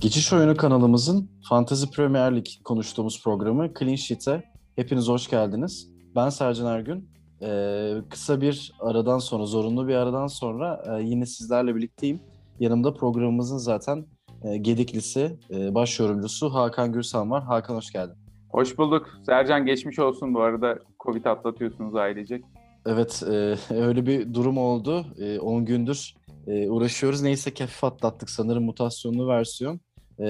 Geçiş Oyunu kanalımızın Fantasy Premier Lig konuştuğumuz programı Clean Sheet'e hepiniz hoş geldiniz. Ben Sercan Ergün. Ee, kısa bir aradan sonra, zorunlu bir aradan sonra e, yine sizlerle birlikteyim. Yanımda programımızın zaten e, gediklisi, e, baş yorumcusu Hakan Gürsan var. Hakan hoş geldin. Hoş bulduk. Sercan geçmiş olsun bu arada. Covid atlatıyorsunuz ailecek. Evet, e, öyle bir durum oldu. 10 e, gündür e, uğraşıyoruz. Neyse ki hafif atlattık sanırım mutasyonlu versiyon. E,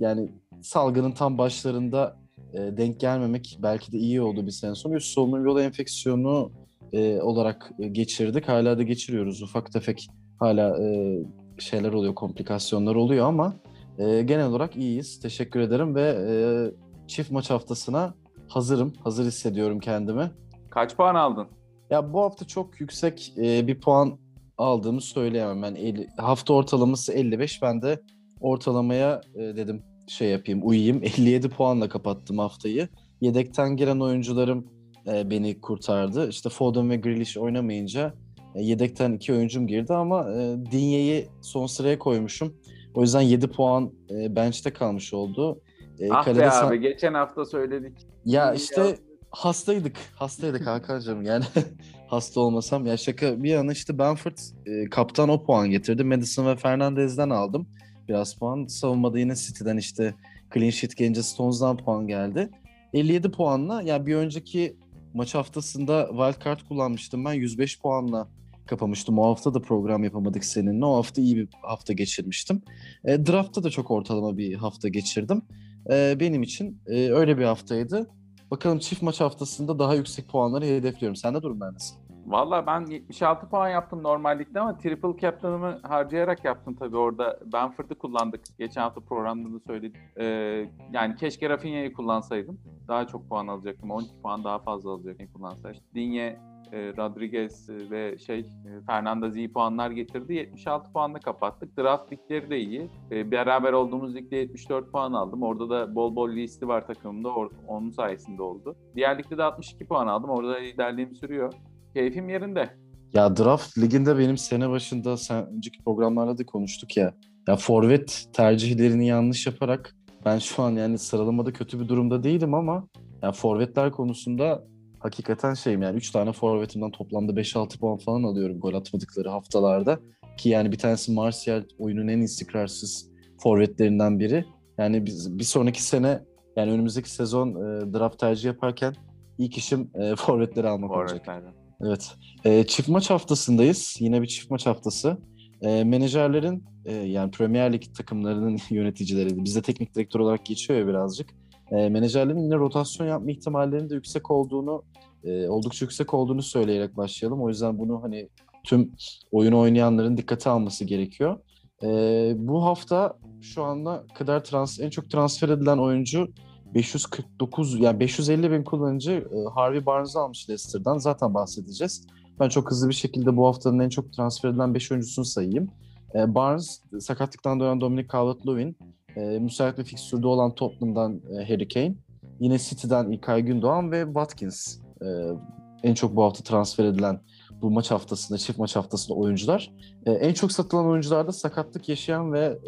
yani salgının tam başlarında e, denk gelmemek belki de iyi oldu bir sene sonra. Üst solunum yolu enfeksiyonu e, olarak geçirdik. Hala da geçiriyoruz. Ufak tefek hala e, şeyler oluyor, komplikasyonlar oluyor ama e, genel olarak iyiyiz. Teşekkür ederim ve e, çift maç haftasına hazırım. Hazır hissediyorum kendimi. Kaç puan aldın? Ya bu hafta çok yüksek e, bir puan aldığımı söyleyemem. Ben 50, hafta ortalaması 55. Ben de ortalamaya e, dedim şey yapayım, uyuyayım. 57 puanla kapattım haftayı. Yedekten giren oyuncularım e, beni kurtardı. İşte Foden ve Grealish oynamayınca e, yedekten iki oyuncum girdi ama e, Dinye'yi son sıraya koymuşum. O yüzden 7 puan e, bench'te kalmış oldu. E, ah be abi geçen hafta söyledik. Ya işte hastaydık. Hastaydık Hakan'cığım yani hasta olmasam. Ya şaka bir yana işte Benford e, kaptan o puan getirdi. Madison ve Fernandez'den aldım biraz puan. Savunmada yine City'den işte clean sheet gelince Stones'dan puan geldi. 57 puanla yani bir önceki maç haftasında wildcard kullanmıştım ben 105 puanla kapamıştım. O hafta da program yapamadık seninle. O hafta iyi bir hafta geçirmiştim. E, draft'ta da çok ortalama bir hafta geçirdim. E, benim için e, öyle bir haftaydı. Bakalım çift maç haftasında daha yüksek puanları hedefliyorum. Sende durumlar nasıl? Valla ben 76 puan yaptım normallikte ama triple captain'ımı harcayarak yaptım tabii orada. Benford'u kullandık. Geçen hafta programda da söyledim. Ee, yani keşke Rafinha'yı kullansaydım. Daha çok puan alacaktım. 12 puan daha fazla alacaktım kullansaydım. Dinye, e, Rodriguez ve şey e, Fernandez iyi puanlar getirdi. 76 puanla kapattık. Draft ligleri de iyi. E, beraber olduğumuz ligde 74 puan aldım. Orada da bol bol listi var takımımda. Or- onun sayesinde oldu. Diğer ligde de 62 puan aldım. Orada liderliğim sürüyor. Keyfim yerinde. Ya draft liginde benim sene başında sen önceki programlarda da konuştuk ya. Ya forvet tercihlerini yanlış yaparak ben şu an yani sıralamada kötü bir durumda değilim ama ya forvetler konusunda hakikaten şeyim yani 3 tane forvetimden toplamda 5-6 puan falan alıyorum gol atmadıkları haftalarda. Ki yani bir tanesi Martial oyunun en istikrarsız forvetlerinden biri. Yani biz bir sonraki sene yani önümüzdeki sezon e, draft tercih yaparken ilk işim e, forvetleri almak olacak. Evet. E, çift maç haftasındayız. Yine bir çift maç haftası. E, menajerlerin e, yani Premier Lig takımlarının yöneticileri, bizde teknik direktör olarak geçiyor ya birazcık. E, menajerlerin yine rotasyon yapma ihtimallerinin de yüksek olduğunu, e, oldukça yüksek olduğunu söyleyerek başlayalım. O yüzden bunu hani tüm oyun oynayanların dikkate alması gerekiyor. E, bu hafta şu anda kadar trans en çok transfer edilen oyuncu 549 yani 550 bin kullanıcı e, Harvey Barnes'ı almış Leicester'dan. Zaten bahsedeceğiz. Ben çok hızlı bir şekilde bu haftanın en çok transfer edilen 5 oyuncusunu sayayım. E, Barnes, sakatlıktan dönen Dominic Calvert-Lewin, e, müsait bir fikstürde olan Tottenham'dan Harry Kane, yine City'den İlkay Gündoğan ve Watkins. En çok bu hafta transfer edilen bu maç haftasında, çift maç haftasında oyuncular. En çok satılan oyuncularda sakatlık yaşayan ve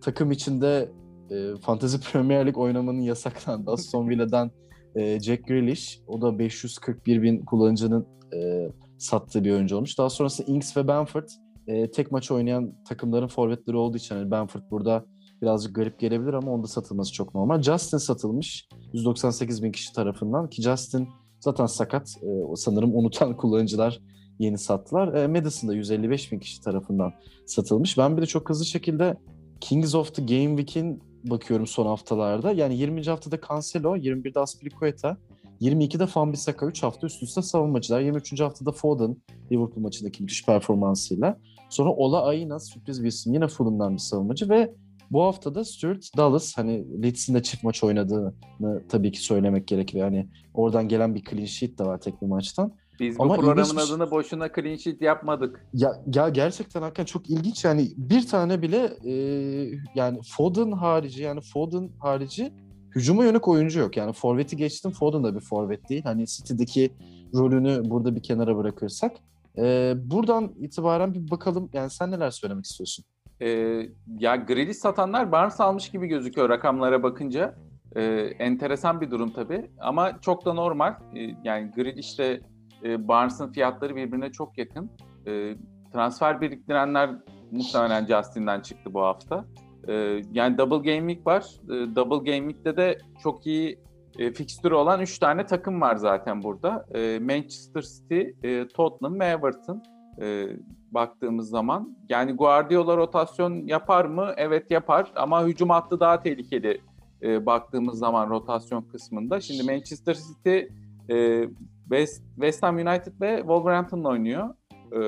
takım içinde e, Fantasy Premier League oynamanın yasaklandı. Aston Villa'dan e, Jack Grealish. O da 541 bin kullanıcının e, sattığı bir oyuncu olmuş. Daha sonrasında Ings ve Benford e, tek maç oynayan takımların forvetleri olduğu için yani Benford burada birazcık garip gelebilir ama onda satılması çok normal. Justin satılmış 198 bin kişi tarafından ki Justin zaten sakat. E, sanırım unutan kullanıcılar yeni sattılar. E, Madison da 155 bin kişi tarafından satılmış. Ben bir de çok hızlı şekilde Kings of the Game Week'in bakıyorum son haftalarda. Yani 20. haftada Cancelo, 21'de Aspilicueta, 22'de Fambisaka 3 hafta üst üste savunmacılar. 23. haftada Foden Liverpool maçındaki müthiş performansıyla. Sonra Ola Aina sürpriz bir isim. Yine Fulham'dan bir savunmacı ve bu haftada Stuart Dallas hani Leeds'in de çift maç oynadığını tabii ki söylemek gerekir. Yani oradan gelen bir clean sheet de var tek bir maçtan. Biz Ama bu programın adını boşuna clean sheet yapmadık. Ya, ya gerçekten hakikaten çok ilginç yani bir tane bile e, yani Foden harici yani Foden harici hücuma yönelik oyuncu yok. Yani forveti geçtim Foden da bir forvet değil. Hani City'deki rolünü burada bir kenara bırakırsak. E, buradan itibaren bir bakalım yani sen neler söylemek istiyorsun? e, ya Grealish satanlar Barnes almış gibi gözüküyor rakamlara bakınca. E, enteresan bir durum tabii ama çok da normal. E, yani Grealish ile e, Barnes'ın fiyatları birbirine çok yakın. E, transfer biriktirenler muhtemelen Justin'den çıktı bu hafta. E, yani Double Game Week var. E, Double Game Week'te de çok iyi e, fikstürü olan 3 tane takım var zaten burada. E, Manchester City, e, Tottenham ve Everton e, baktığımız zaman. Yani Guardiola rotasyon yapar mı? Evet yapar ama hücum hattı daha tehlikeli e, baktığımız zaman rotasyon kısmında. Şimdi Manchester City e, West, West Ham United ve Wolverhampton oynuyor. E,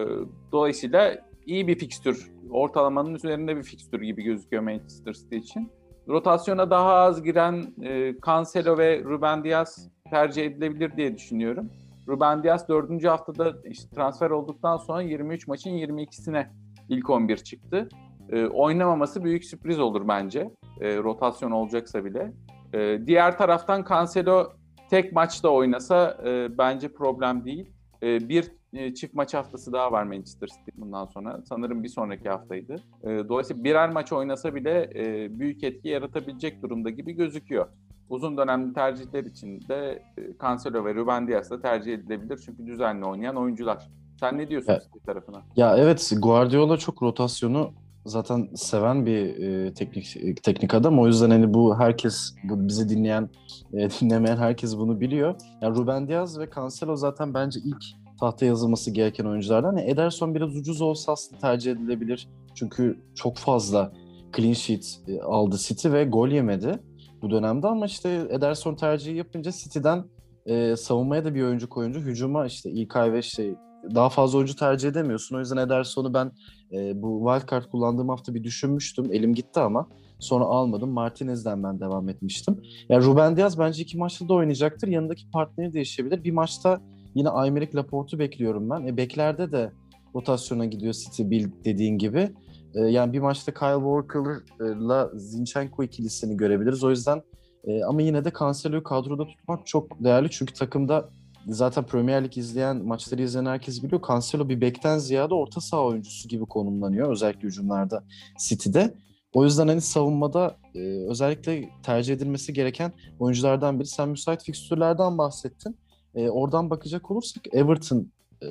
dolayısıyla iyi bir fikstür, ortalamanın üzerinde bir fikstür gibi gözüküyor Manchester City için. Rotasyona daha az giren e, Cancelo ve Ruben Diaz tercih edilebilir diye düşünüyorum. Ruben Diaz 4. haftada işte transfer olduktan sonra 23 maçın 22'sine ilk 11 çıktı. E, oynamaması büyük sürpriz olur bence. E, rotasyon olacaksa bile. E, diğer taraftan Cancelo tek maçta oynasa e, bence problem değil. E, bir e, çift maç haftası daha var Manchester City bundan sonra. Sanırım bir sonraki haftaydı. E, dolayısıyla birer maç oynasa bile e, büyük etki yaratabilecek durumda gibi gözüküyor. Uzun dönemli tercihler için de e, Cancelo ve Ruben Dias da tercih edilebilir. Çünkü düzenli oynayan oyuncular. Sen ne diyorsun Evet. City tarafına? Ya evet Guardiola çok rotasyonu zaten seven bir e, teknik e, teknik adam. O yüzden hani bu herkes bu bizi dinleyen e, dinlemeyen herkes bunu biliyor. Ya Ruben Diaz ve Cancelo zaten bence ilk tahta yazılması gereken oyunculardan. Hani Ederson biraz ucuz olsa aslında tercih edilebilir. Çünkü çok fazla clean sheet e, aldı City ve gol yemedi bu dönemde ama işte Ederson tercihi yapınca City'den e, savunmaya da bir oyuncu koyunca hücuma işte İlkay ve işte daha fazla oyuncu tercih edemiyorsun. O yüzden Ederson'u ben e, bu wildcard kullandığım hafta bir düşünmüştüm. Elim gitti ama sonra almadım. Martinez'den ben devam etmiştim. Ya Ruben Diaz bence iki maçta da oynayacaktır. Yanındaki partneri değişebilir. Bir maçta yine Aymeric Laporte'u bekliyorum ben. E, beklerde de rotasyona gidiyor City Bill dediğin gibi. E, yani bir maçta Kyle Walker'la Zinchenko ikilisini görebiliriz. O yüzden e, ama yine de Cancelo'yu kadroda tutmak çok değerli. Çünkü takımda zaten Premier Lig izleyen, maçları izleyen herkes biliyor. Cancelo bir bekten ziyade orta saha oyuncusu gibi konumlanıyor. Özellikle hücumlarda City'de. O yüzden hani savunmada e, özellikle tercih edilmesi gereken oyunculardan biri. Sen müsait fikstürlerden bahsettin. E, oradan bakacak olursak Everton e,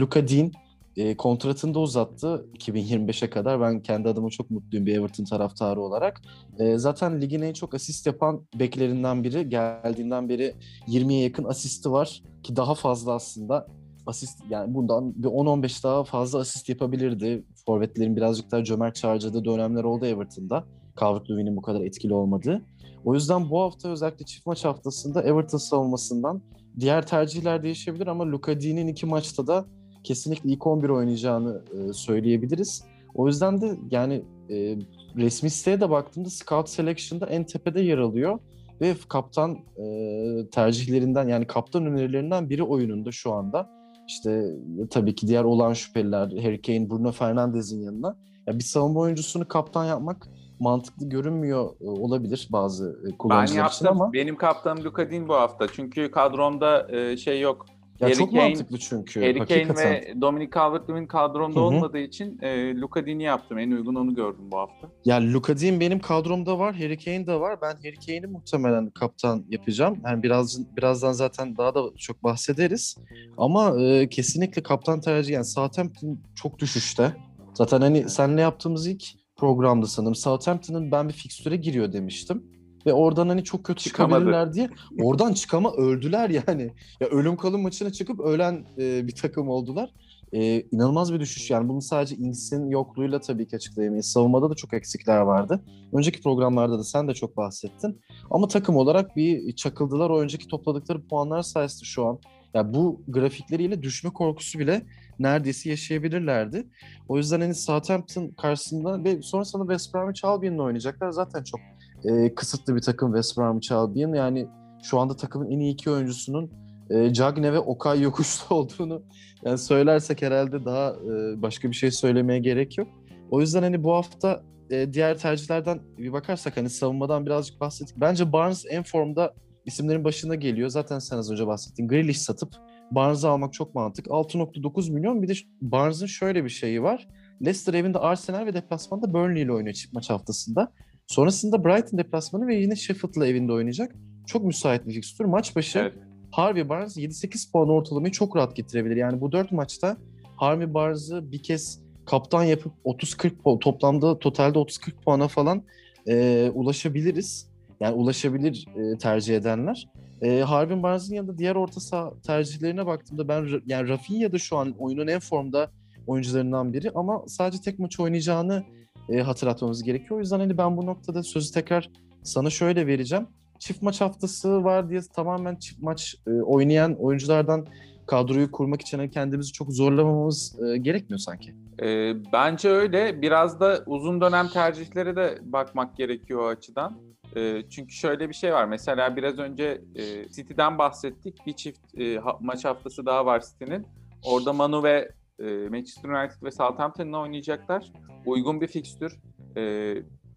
Luka Dean e, kontratını da uzattı 2025'e kadar. Ben kendi adıma çok mutluyum bir Everton taraftarı olarak. E, zaten ligin en çok asist yapan beklerinden biri. Geldiğinden beri 20'ye yakın asisti var ki daha fazla aslında asist yani bundan bir 10-15 daha fazla asist yapabilirdi. Forvetlerin birazcık daha cömert harcadığı dönemler oldu Everton'da. Calvert-Lewin'in bu kadar etkili olmadığı. O yüzden bu hafta özellikle çift maç haftasında Everton savunmasından diğer tercihler değişebilir ama Luka Dean'in iki maçta da kesinlikle ilk 11 oynayacağını e, söyleyebiliriz. O yüzden de yani e, resmi siteye de baktığımda Scout Selection'da en tepede yer alıyor ve kaptan e, tercihlerinden yani kaptan önerilerinden biri oyununda şu anda. İşte e, tabii ki diğer olan şüpheliler Harry Kane, Bruno Fernandes'in yanına. Ya bir savunma oyuncusunu kaptan yapmak mantıklı görünmüyor e, olabilir bazı e, Ben kullanıcılar yaptım. için ama Benim kaptanım Luka Dean bu hafta. Çünkü kadromda şey yok. Ya Harry çok Kane- mantıklı çünkü Harry Kane hakikaten. ve Dominic Calvert-Lewin kadromda Hı hı. olmadığı için e, Luka Dean'i yaptım. En uygun onu gördüm bu hafta. Ya Luka Dean benim kadromda var, Harry Kane de var. Ben Harry Kane'i muhtemelen kaptan yapacağım. Yani biraz birazdan zaten daha da çok bahsederiz. Ama e, kesinlikle kaptan tercihi yani Southampton çok düşüşte. Zaten hani seninle yaptığımız ilk programda sanırım Southampton'ın ben bir fikstüre giriyor demiştim. Ve oradan hani çok kötü Çıkamadı. çıkabilirler diye. Oradan çıkama öldüler yani. Ya ölüm kalım maçına çıkıp ölen e, bir takım oldular. E, inanılmaz bir düşüş yani bunu sadece Ings'in yokluğuyla tabii ki açıklayamayız. Savunmada da çok eksikler vardı. Önceki programlarda da sen de çok bahsettin. Ama takım olarak bir çakıldılar. O önceki topladıkları puanlar sayesinde şu an. Ya bu grafikleriyle düşme korkusu bile neredeyse yaşayabilirlerdi. O yüzden hani Southampton karşısında ve sonrasında West Bromwich Albion'la oynayacaklar. Zaten çok e, kısıtlı bir takım West Bromwich Albion. Yani şu anda takımın en iyi iki oyuncusunun e, Cagne ve Okay Yokuşlu olduğunu yani söylersek herhalde daha e, başka bir şey söylemeye gerek yok. O yüzden hani bu hafta e, diğer tercihlerden bir bakarsak hani savunmadan birazcık bahsettik. Bence Barnes en formda isimlerin başında geliyor. Zaten sen az önce bahsettin. Grealish satıp Barnes'ı almak çok mantık. 6.9 milyon bir de Barnes'ın şöyle bir şeyi var. Leicester evinde Arsenal ve deplasmanda Burnley ile oynuyor maç haftasında. Sonrasında Brighton deplasmanı ve yine Sheffield'la evinde oynayacak. Çok müsait bir fikstür. Maç başı evet. Harvey Barnes 7-8 puan ortalamayı çok rahat getirebilir. Yani bu 4 maçta Harvey Barnes'ı bir kez kaptan yapıp 30-40 toplamda totalde 30-40 puana falan e, ulaşabiliriz. Yani ulaşabilir e, tercih edenler. E, Harvey Barnes'ın yanında diğer orta saha tercihlerine baktığımda ben yani Rafinha da şu an oyunun en formda oyuncularından biri ama sadece tek maç oynayacağını e, hatırlatmamız gerekiyor. O yüzden hani ben bu noktada sözü tekrar sana şöyle vereceğim. Çift maç haftası var diye tamamen çift maç e, oynayan oyunculardan kadroyu kurmak için hani kendimizi çok zorlamamız e, gerekmiyor sanki. E, bence öyle. Biraz da uzun dönem tercihlere de bakmak gerekiyor o açıdan. E, çünkü şöyle bir şey var. Mesela biraz önce e, City'den bahsettik. Bir çift e, ha, maç haftası daha var City'nin. Orada Manu ve e, Manchester United ve Southampton'la oynayacaklar. Uygun bir fikstür. E,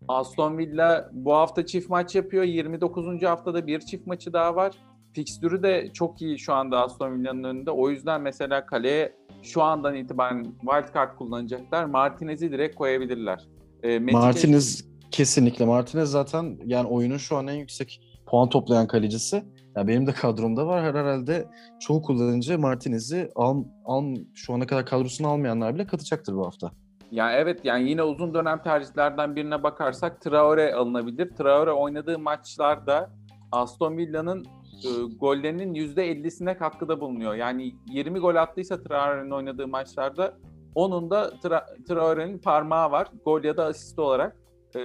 Aston Villa bu hafta çift maç yapıyor. 29. haftada bir çift maçı daha var. Fikstürü de çok iyi şu anda Aston Villa'nın önünde. O yüzden mesela kaleye şu andan itibaren wildcard kullanacaklar. Martinez'i direkt koyabilirler. E, Martinez kesinlikle. Martinez zaten yani oyunun şu an en yüksek puan toplayan kalecisi. Yani benim de kadromda var. Her herhalde çoğu kullanıcı Martinez'i al, al, şu ana kadar kadrosunu almayanlar bile katacaktır bu hafta. Yani evet yani yine uzun dönem tercihlerden birine bakarsak Traore alınabilir. Traore oynadığı maçlarda Aston Villa'nın e, gollerinin %50'sine katkıda bulunuyor. Yani 20 gol attıysa Traore'nin oynadığı maçlarda onun da Tra- Traore'nin parmağı var. Gol ya da asist olarak. E,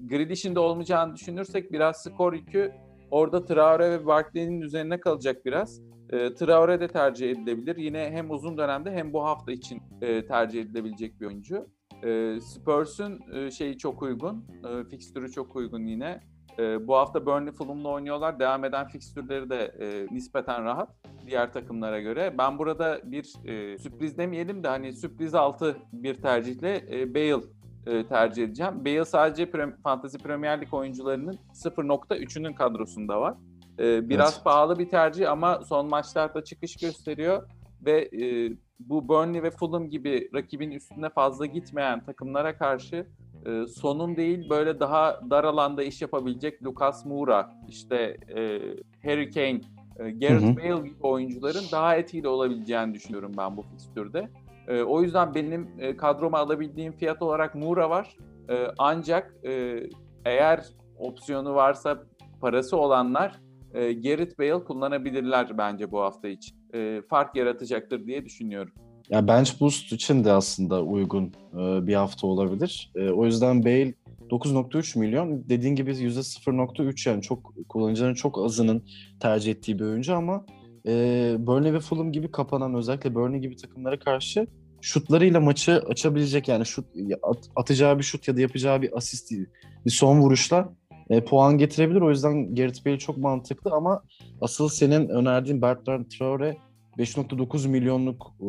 Grealish'in de olmayacağını düşünürsek biraz skor yükü orada Traore ve Barkley'nin üzerine kalacak biraz. E, Traore de tercih edilebilir. Yine hem uzun dönemde hem bu hafta için e, tercih edilebilecek bir oyuncu. E, Spurs'un e, şeyi çok uygun. E, fikstürü çok uygun yine. E, bu hafta Burnley Fulham'la oynuyorlar. Devam eden fikstürleri de e, nispeten rahat diğer takımlara göre. Ben burada bir e, sürpriz demeyelim de hani sürpriz altı bir tercihle e, Bale e, tercih edeceğim. Bale sadece pre- Fantasy Premier Lig oyuncularının 0.3'ünün kadrosunda var. E, biraz evet. pahalı bir tercih ama son maçlarda çıkış gösteriyor ve e, bu Burnley ve Fulham gibi rakibin üstüne fazla gitmeyen takımlara karşı e, sonun değil böyle daha dar alanda iş yapabilecek Lucas Moura, işte e, Harry Kane, e, Gareth. Bale gibi oyuncuların daha etkili olabileceğini düşünüyorum ben bu fikstürde. E, o yüzden benim e, kadroma alabildiğim fiyat olarak Moura var. E, ancak e, eğer opsiyonu varsa parası olanlar e, Gareth Bale kullanabilirler bence bu hafta için. E, fark yaratacaktır diye düşünüyorum. Ya bench boost için de aslında uygun e, bir hafta olabilir. E, o yüzden Bale 9.3 milyon dediğin gibi %0.3 yani çok kullanıcıların çok azının tercih ettiği bir oyuncu ama e, Burnley ve Fulham gibi kapanan özellikle Burnley gibi takımlara karşı şutlarıyla maçı açabilecek yani şut at, atacağı bir şut ya da yapacağı bir asist bir son vuruşla e, puan getirebilir. O yüzden Gareth Bale çok mantıklı ama asıl senin önerdiğin Bertrand Traore 5.9 milyonluk e,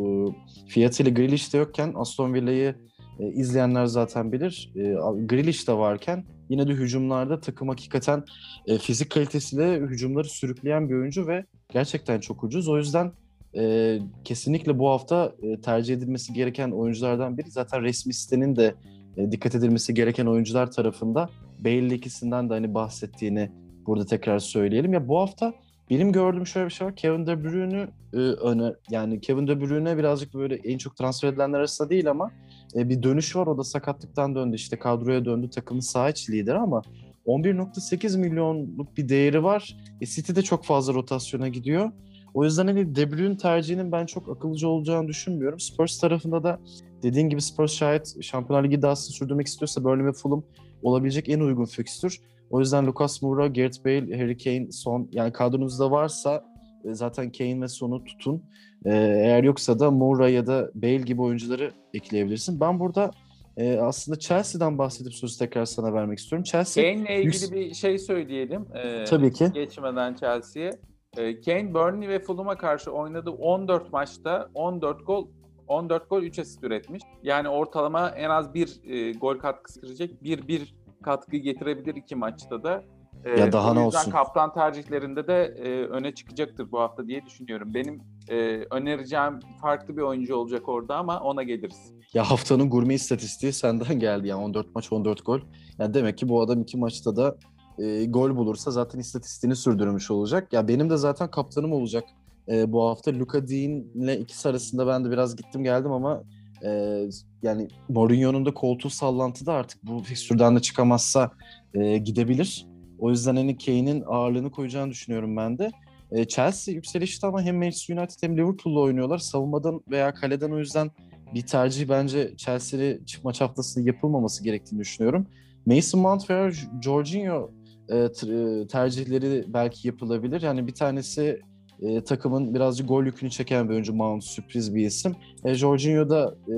fiyatıyla Grealish de yokken Aston Villa'yı e, izleyenler zaten bilir. E, Grealish de varken yine de hücumlarda takım hakikaten e, fizik kalitesiyle hücumları sürükleyen bir oyuncu ve gerçekten çok ucuz. O yüzden e, kesinlikle bu hafta e, tercih edilmesi gereken oyunculardan biri. Zaten resmi sitenin de e, dikkat edilmesi gereken oyuncular tarafında Bale ikisinden de hani bahsettiğini burada tekrar söyleyelim. Ya bu hafta benim gördüğüm şöyle bir şey var. Kevin De Bruyne'ü e, öne yani Kevin De Bruyne birazcık böyle en çok transfer edilenler arasında değil ama e, bir dönüş var. O da sakatlıktan döndü. işte kadroya döndü. Takımın sağ iç lideri ama 11.8 milyonluk bir değeri var. E, City de çok fazla rotasyona gidiyor. O yüzden hani De Bruyne tercihinin ben çok akıllıca olacağını düşünmüyorum. Spurs tarafında da dediğin gibi Spurs şayet Şampiyonlar Ligi iddiasını sürdürmek istiyorsa Burnley ve Fulham olabilecek en uygun fikstür. O yüzden Lucas Moura, Gareth Bale, Harry Kane, Son yani kadronuzda varsa e, zaten Kane ve Son'u tutun. E, eğer yoksa da Moura ya da Bale gibi oyuncuları ekleyebilirsin. Ben burada e, aslında Chelsea'den bahsedip sözü tekrar sana vermek istiyorum. Chelsea Kane'le ilgili bir şey söyleyelim. Ee, Tabii ki. Geçmeden Chelsea'ye. Ee, Kane, Burnley ve Fulham'a karşı oynadığı 14 maçta 14 gol 14 gol 3 asist üretmiş. Yani ortalama en az bir e, gol katkısı verecek. Bir bir katkı getirebilir iki maçta da. E, ya daha ne olsun. kaptan tercihlerinde de e, öne çıkacaktır bu hafta diye düşünüyorum. Benim e, önereceğim farklı bir oyuncu olacak orada ama ona geliriz. Ya haftanın gurme istatistiği senden geldi yani 14 maç 14 gol. Yani demek ki bu adam iki maçta da e, gol bulursa zaten istatistiğini sürdürmüş olacak. Ya benim de zaten kaptanım olacak e, bu hafta. Luka Dean'le ikisi arasında ben de biraz gittim geldim ama e, yani Mourinho'nun da koltuğu sallantıda artık bu fikstürden de çıkamazsa e, gidebilir. O yüzden hani Kane'in ağırlığını koyacağını düşünüyorum ben de. E, Chelsea yükselişte ama hem Manchester United hem Liverpool'la oynuyorlar. Savunmadan veya kaleden o yüzden bir tercih bence Chelsea'li maç haftası yapılmaması gerektiğini düşünüyorum. Mason Mount veya Jorginho e, tercihleri belki yapılabilir. Yani bir tanesi e, takımın birazcık gol yükünü çeken bir oyuncu Mount sürpriz bir isim. E, Jorginho da e,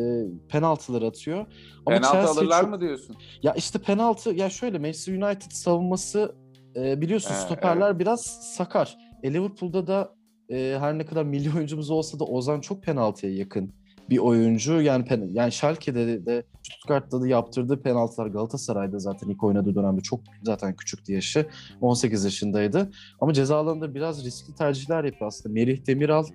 penaltılar atıyor. Ama Penaltı Chelsea alırlar çok... mı diyorsun? Ya işte penaltı ya şöyle Manchester United savunması e, biliyorsun ee, stoperler evet. biraz sakar. E, Liverpool'da da e, her ne kadar milli oyuncumuz olsa da Ozan çok penaltıya yakın bir oyuncu. Yani pen, yani Schalke'de de Stuttgart'ta da yaptırdığı penaltılar Galatasaray'da zaten ilk oynadığı dönemde çok zaten küçüktü yaşı. 18 yaşındaydı. Ama ceza alanında biraz riskli tercihler yapıyor aslında. Merih Demiral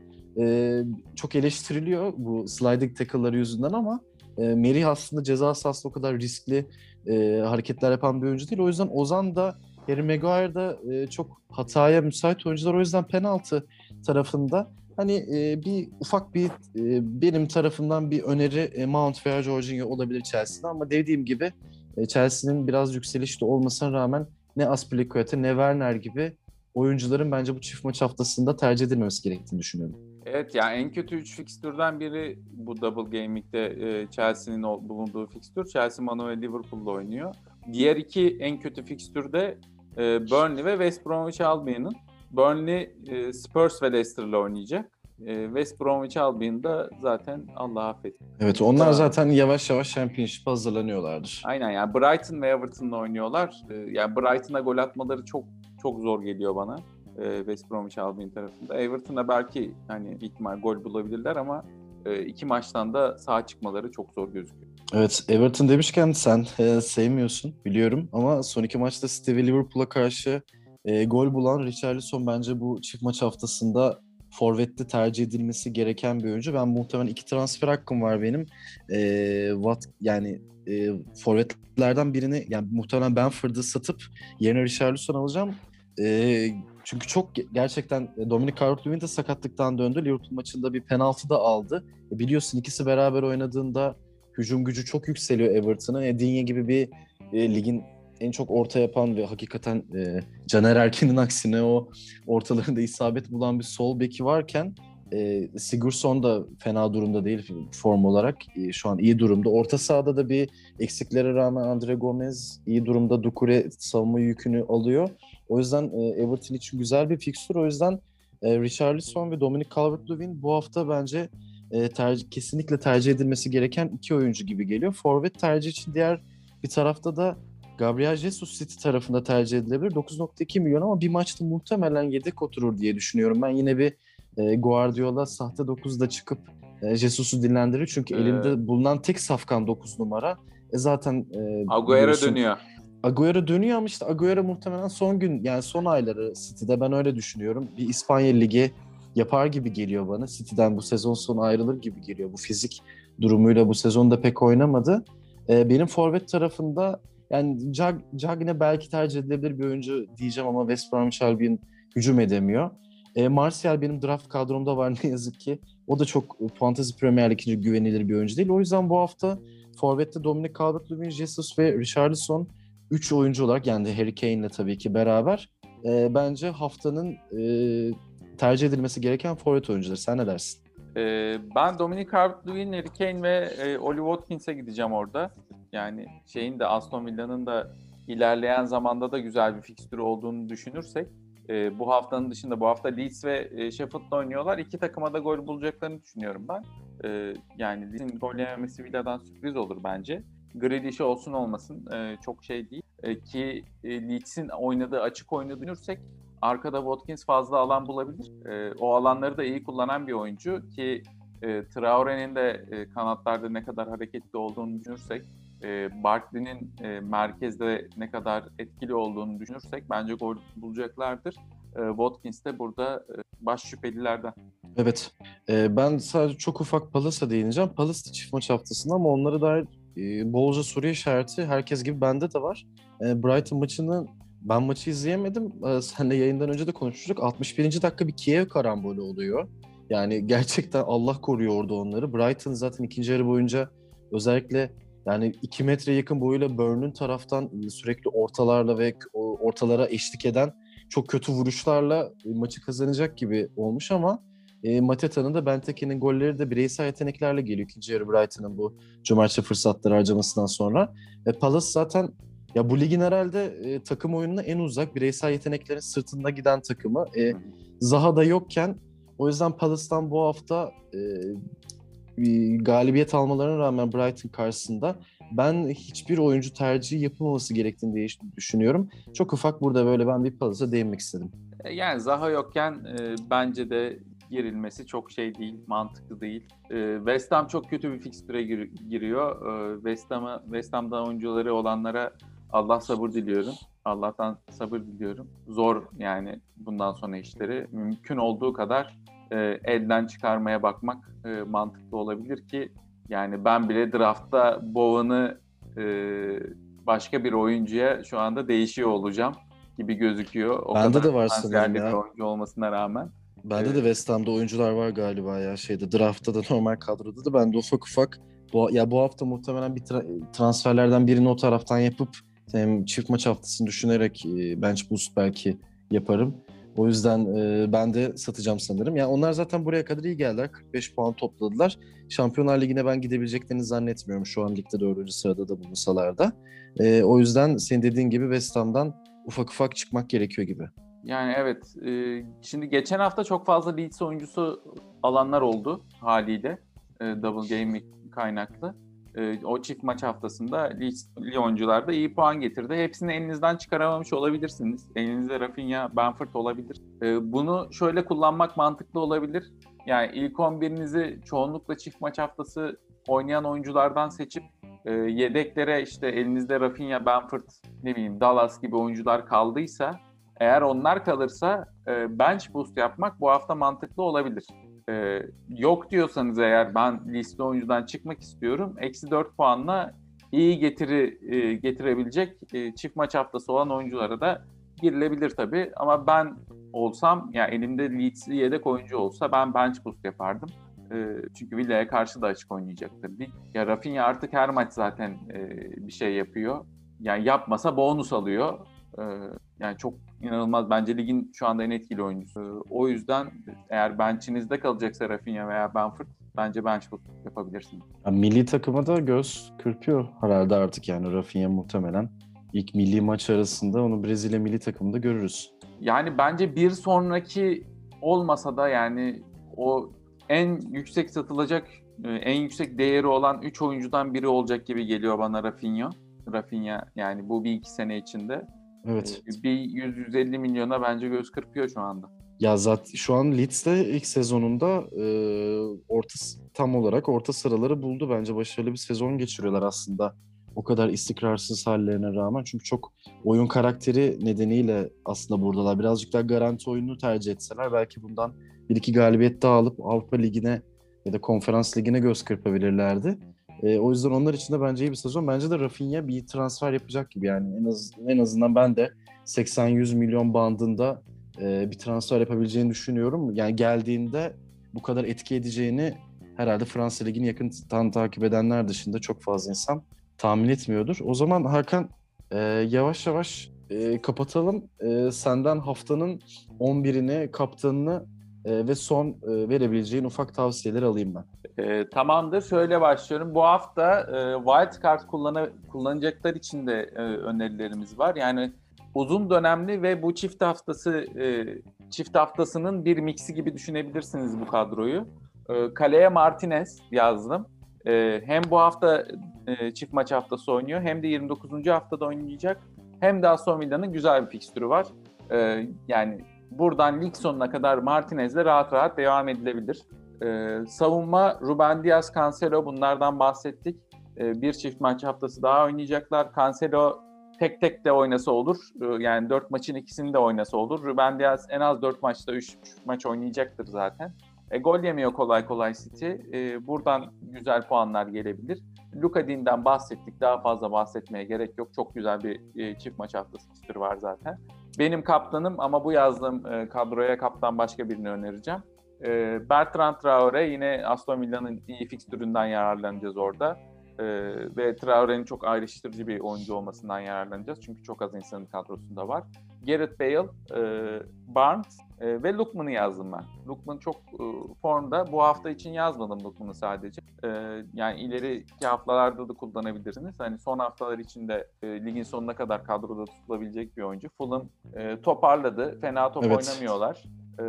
e, çok eleştiriliyor bu sliding tackle'ları yüzünden ama e, Merih aslında ceza sahasında o kadar riskli e, hareketler yapan bir oyuncu değil. O yüzden Ozan da Harry Maguire da e, çok hataya müsait oyuncular. O yüzden penaltı tarafında hani e, bir ufak bir e, benim tarafımdan bir öneri e, Mount veya Jorginho olabilir Chelsea'den ama dediğim gibi e, Chelsea'nin biraz yükselişte olmasına rağmen ne Aspilicueta ne Werner gibi oyuncuların bence bu çift maç haftasında tercih edilmemesi gerektiğini düşünüyorum. Evet yani en kötü 3 fikstürden biri bu Double Gaming'de e, Chelsea'nin bulunduğu fikstür. Chelsea, Manu ve Liverpool'la oynuyor. Diğer iki en kötü fikstürde e, Burnley ve West Bromwich Albion'ın. Burnley e, Spurs ve Leicester'la oynayacak. E, West Bromwich Albion da zaten Allah affet. Evet onlar zaten yavaş yavaş Championship hazırlanıyorlardır. Aynen yani Brighton ve Everton'la oynuyorlar. E, yani Brighton'a gol atmaları çok çok zor geliyor bana. West Bromwich Albion tarafında. Everton'a belki hani ihtimal gol bulabilirler ama iki maçtan da sağ çıkmaları çok zor gözüküyor. Evet Everton demişken sen e, sevmiyorsun biliyorum ama son iki maçta Steve Liverpool'a karşı e, gol bulan Richarlison bence bu çift maç haftasında forvette tercih edilmesi gereken bir oyuncu. Ben muhtemelen iki transfer hakkım var benim. E, what yani e, forvetlerden birini yani muhtemelen Benford'u satıp yerine Richarlison alacağım. E, çünkü çok gerçekten Dominic Calvert-Lewin de sakatlıktan döndü. Liverpool maçında bir penaltı da aldı. E, biliyorsun ikisi beraber oynadığında hücum gücü çok yükseliyor Everton'ın. E, Digne gibi bir e, ligin en çok orta yapan ve hakikaten e, Caner Erkin'in aksine o ortalarında isabet bulan bir sol beki varken e, Sigurdsson da fena durumda değil form olarak. E, şu an iyi durumda. Orta sahada da bir eksiklere rağmen Andre Gomez iyi durumda. Dukure savunma yükünü alıyor. O yüzden e, Everton için güzel bir fikstür. O yüzden e, Richarlison ve Dominic Calvert-Lewin bu hafta bence e, tercih, kesinlikle tercih edilmesi gereken iki oyuncu gibi geliyor. Forvet tercih için diğer bir tarafta da Gabriel Jesus City tarafında tercih edilebilir. 9.2 milyon ama bir maçta muhtemelen yedek oturur diye düşünüyorum. Ben yine bir e, Guardiola sahte 9'da çıkıp e, Jesus'u dinlendirir. Çünkü ee, elinde bulunan tek safkan 9 numara. E zaten e, Agüero dönüyor. Agüero dönüyor ama işte Agüero muhtemelen son gün yani son ayları City'de ben öyle düşünüyorum. Bir İspanya Ligi yapar gibi geliyor bana. City'den bu sezon sonu ayrılır gibi geliyor. Bu fizik durumuyla bu sezonda pek oynamadı. E, benim forvet tarafında yani Jag, Cagne belki tercih edilebilir bir oyuncu diyeceğim ama West Bromwich Albion hücum edemiyor. E, Martial benim draft kadromda var ne yazık ki. O da çok Fantasy Premier Lig için güvenilir bir oyuncu değil. O yüzden bu hafta Forvet'te Dominic Calvert-Lewin, Jesus ve Richarlison 3 oyuncu olarak yani Harry Kane'le tabii ki beraber e, bence haftanın e, tercih edilmesi gereken forvet oyuncuları. Sen ne dersin? Ee, ben Dominic Calvert-Lewin, Harry Kane ve e, Oli Watkins'e gideceğim orada. Yani şeyin de Aston Villa'nın da ilerleyen zamanda da güzel bir fikstürü olduğunu düşünürsek e, bu haftanın dışında bu hafta Leeds ve e, Sheffield'la oynuyorlar. İki takıma da gol bulacaklarını düşünüyorum ben. E, yani Leeds'in gol yememesi Villa'dan sürpriz olur bence. Grealish'i olsun olmasın e, çok şey değil. E, ki e, Leeds'in oynadığı açık oyunu düşünürsek arkada Watkins fazla alan bulabilir. E, o alanları da iyi kullanan bir oyuncu ki e, Traore'nin de e, kanatlarda ne kadar hareketli olduğunu düşünürsek e, Barkley'nin e, merkezde ne kadar etkili olduğunu düşünürsek bence gol bulacaklardır. E, Watkins de burada e, baş şüphelilerden. Evet. E, ben sadece çok ufak Palace'a değineceğim. Palace da çift maç haftasında ama onlara dair e, bolca soru işareti herkes gibi bende de var. E, Brighton maçını ben maçı izleyemedim. E, senle yayından önce de konuşmuştuk. 61. dakika bir Kiev karambolü oluyor. Yani gerçekten Allah koruyor orada onları. Brighton zaten ikinci yarı boyunca özellikle yani 2 metre yakın boyuyla Burn'un taraftan sürekli ortalarla ve ortalara eşlik eden çok kötü vuruşlarla maçı kazanacak gibi olmuş ama e, Mateta'nın da Benteke'nin golleri de bireysel yeteneklerle geliyor ikinci yarı Brighton'ın bu cumartesi fırsatları harcamasından sonra. Ve Palace zaten ya bu ligin herhalde e, takım oyununa en uzak bireysel yeteneklerin sırtında giden takımı. E, Zaha da yokken o yüzden Palace'tan bu hafta e, galibiyet almalarına rağmen Brighton karşısında ben hiçbir oyuncu tercihi yapılmaması gerektiğini diye düşünüyorum. Çok ufak burada böyle ben bir Palace'a değinmek istedim. E, yani Zaha yokken e, bence de girilmesi çok şey değil, mantıklı değil. E, West Ham çok kötü bir fikstüre gir- giriyor. E, West Ham'a West Ham'da oyuncuları olanlara Allah sabır diliyorum. Allah'tan sabır diliyorum. Zor yani bundan sonra işleri. Mümkün olduğu kadar e, elden çıkarmaya bakmak e, mantıklı olabilir ki yani ben bile draftta Bowen'ı e, başka bir oyuncuya şu anda değişiyor olacağım gibi gözüküyor. O Bende de var sanırım ya. oyuncu olmasına rağmen. Bende evet. de West Ham'da oyuncular var galiba ya şeyde draftta da normal kadroda da ben de ufak ufak bu, ya bu hafta muhtemelen bir tra- transferlerden birini o taraftan yapıp hem çift maç haftasını düşünerek e, bench boost belki yaparım. O yüzden e, ben de satacağım sanırım. Yani onlar zaten buraya kadar iyi geldiler. 45 puan topladılar. Şampiyonlar Ligi'ne ben gidebileceklerini zannetmiyorum. Şu an ligde dördüncü sırada da bulunsalar da. E, o yüzden senin dediğin gibi West Ham'dan ufak ufak çıkmak gerekiyor gibi. Yani evet. E, şimdi geçen hafta çok fazla Leeds oyuncusu alanlar oldu haliyle. E, double game kaynaklı e, o çift maç haftasında Lyoncular da iyi puan getirdi. Hepsini elinizden çıkaramamış olabilirsiniz. Elinizde Rafinha, Benford olabilir. E, bunu şöyle kullanmak mantıklı olabilir. Yani ilk 11'inizi çoğunlukla çift maç haftası oynayan oyunculardan seçip e, yedeklere işte elinizde Rafinha, Benford, ne bileyim Dallas gibi oyuncular kaldıysa eğer onlar kalırsa e, bench boost yapmak bu hafta mantıklı olabilir. Ee, yok diyorsanız eğer ben liste oyuncudan çıkmak istiyorum. Eksi 4 puanla iyi getiri e, getirebilecek e, çift maç haftası olan oyunculara da girilebilir tabii. Ama ben olsam ya yani elimde Leeds'li yedek oyuncu olsa ben bench boost yapardım. E, çünkü Villa'ya karşı da açık oynayacaktır. Ya Rafinha artık her maç zaten e, bir şey yapıyor. Yani yapmasa bonus alıyor. E, yani çok inanılmaz. Bence ligin şu anda en etkili oyuncusu. O yüzden eğer bench'inizde kalacaksa Rafinha veya Benford bence bench yapabilirsiniz. Ya, milli takıma da göz kırpıyor herhalde artık yani Rafinha muhtemelen. ilk milli maç arasında onu Brezilya milli takımında görürüz. Yani bence bir sonraki olmasa da yani o en yüksek satılacak, e, en yüksek değeri olan 3 oyuncudan biri olacak gibi geliyor bana Rafinha. Rafinha yani bu bir iki sene içinde. Evet. Ee, bir 100-150 milyona bence göz kırpıyor şu anda. Ya zaten şu an Leeds'te ilk sezonunda e, orta tam olarak orta sıraları buldu. Bence başarılı bir sezon geçiriyorlar aslında. O kadar istikrarsız hallerine rağmen. Çünkü çok oyun karakteri nedeniyle aslında buradalar. Birazcık daha garanti oyunu tercih etseler belki bundan bir iki galibiyet daha alıp Avrupa Ligi'ne ya da Konferans Ligi'ne göz kırpabilirlerdi. E, o yüzden onlar için de bence iyi bir sezon. Bence de Rafinha bir transfer yapacak gibi yani en az en azından ben de 80-100 milyon bandında e, bir transfer yapabileceğini düşünüyorum. Yani geldiğinde bu kadar etki edeceğini herhalde Fransa Ligi'ni yakından takip edenler dışında çok fazla insan tahmin etmiyordur. O zaman Hakan e, yavaş yavaş e, kapatalım. E, senden haftanın 11'ini, kaptanını e, ve son e, verebileceğin ufak tavsiyeler alayım ben. E, tamamdır. Şöyle başlıyorum. Bu hafta e, wildcard kullanı, kullanacaklar için de e, önerilerimiz var. Yani uzun dönemli ve bu çift haftası e, çift haftasının bir miksi gibi düşünebilirsiniz bu kadroyu. E, kaleye Martinez yazdım. E, hem bu hafta e, çift maç haftası oynuyor hem de 29. haftada oynayacak. Hem de Aston Villa'nın güzel bir fikstürü var. E, yani buradan lig sonuna kadar Martinez'le rahat rahat devam edilebilir. Ee, savunma Ruben Diaz, Cancelo bunlardan bahsettik. Ee, bir çift maç haftası daha oynayacaklar. Cancelo tek tek de oynasa olur. E, yani 4 maçın ikisini de oynasa olur. Ruben Diaz en az 4 maçta 3 maç oynayacaktır zaten. E, gol yemiyor kolay kolay City. E, buradan güzel puanlar gelebilir. Luka Din'den bahsettik. Daha fazla bahsetmeye gerek yok. Çok güzel bir e, çift maç haftası var zaten. Benim kaptanım ama bu yazdığım e, kadroya kaptan başka birini önereceğim. E, Bertrand Traore yine Aston Villa'nın iyi fikstüründen yararlanacağız orada. E, ve Traore'nin çok ayrıştırıcı bir oyuncu olmasından yararlanacağız. Çünkü çok az insanın kadrosunda var. Gareth Bale, e, Barnes e, ve Lukman'ı yazdım ben. Lukman çok e, formda. Bu hafta için yazmadım Lukman'ı sadece. E, yani ileriki haftalarda da kullanabilirsiniz. Hani son haftalar için de e, ligin sonuna kadar kadroda tutulabilecek bir oyuncu. Fulham e, toparladı. Fena top evet. oynamıyorlar. E,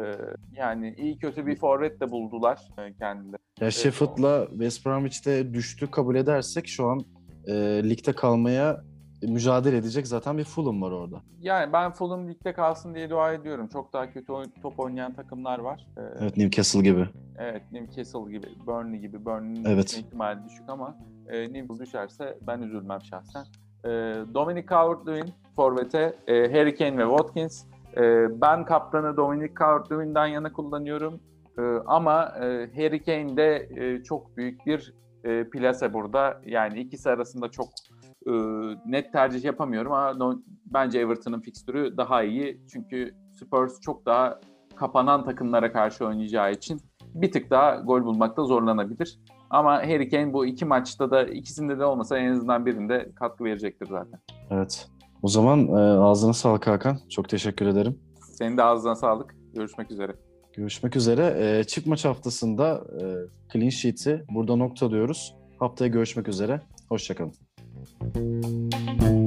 yani iyi kötü bir forvet de buldular e, kendileri. Ya Sheffield'la West Bromwich'te düştü kabul edersek şu an e, ligde kalmaya mücadele edecek zaten bir Fulham var orada. Yani ben Fulham ligde kalsın diye dua ediyorum. Çok daha kötü top oynayan takımlar var. Ee, evet Newcastle gibi. Evet Newcastle gibi, Burnley gibi. Burnley'nin evet. ihtimali düşük ama e, Newcastle düşerse ben üzülmem şahsen. E, Dominic Calvert-Lewin forvete, e, Harry Kane ve Watkins. E, ben kaptanı Dominic Calvert-Lewin'den yana kullanıyorum. E, ama e, Harry Kane de e, çok büyük bir e, plase burada. Yani ikisi arasında çok e, net tercih yapamıyorum ama bence Everton'ın fikstürü daha iyi. Çünkü Spurs çok daha kapanan takımlara karşı oynayacağı için bir tık daha gol bulmakta zorlanabilir. Ama Harry Kane bu iki maçta da ikisinde de olmasa en azından birinde katkı verecektir zaten. Evet. O zaman e, ağzına sağlık Hakan. Çok teşekkür ederim. Senin de ağzına sağlık. Görüşmek üzere. Görüşmek üzere. E, çift maç haftasında e, clean sheet'i burada noktalıyoruz. Haftaya görüşmek üzere. Hoşçakalın. Thank you.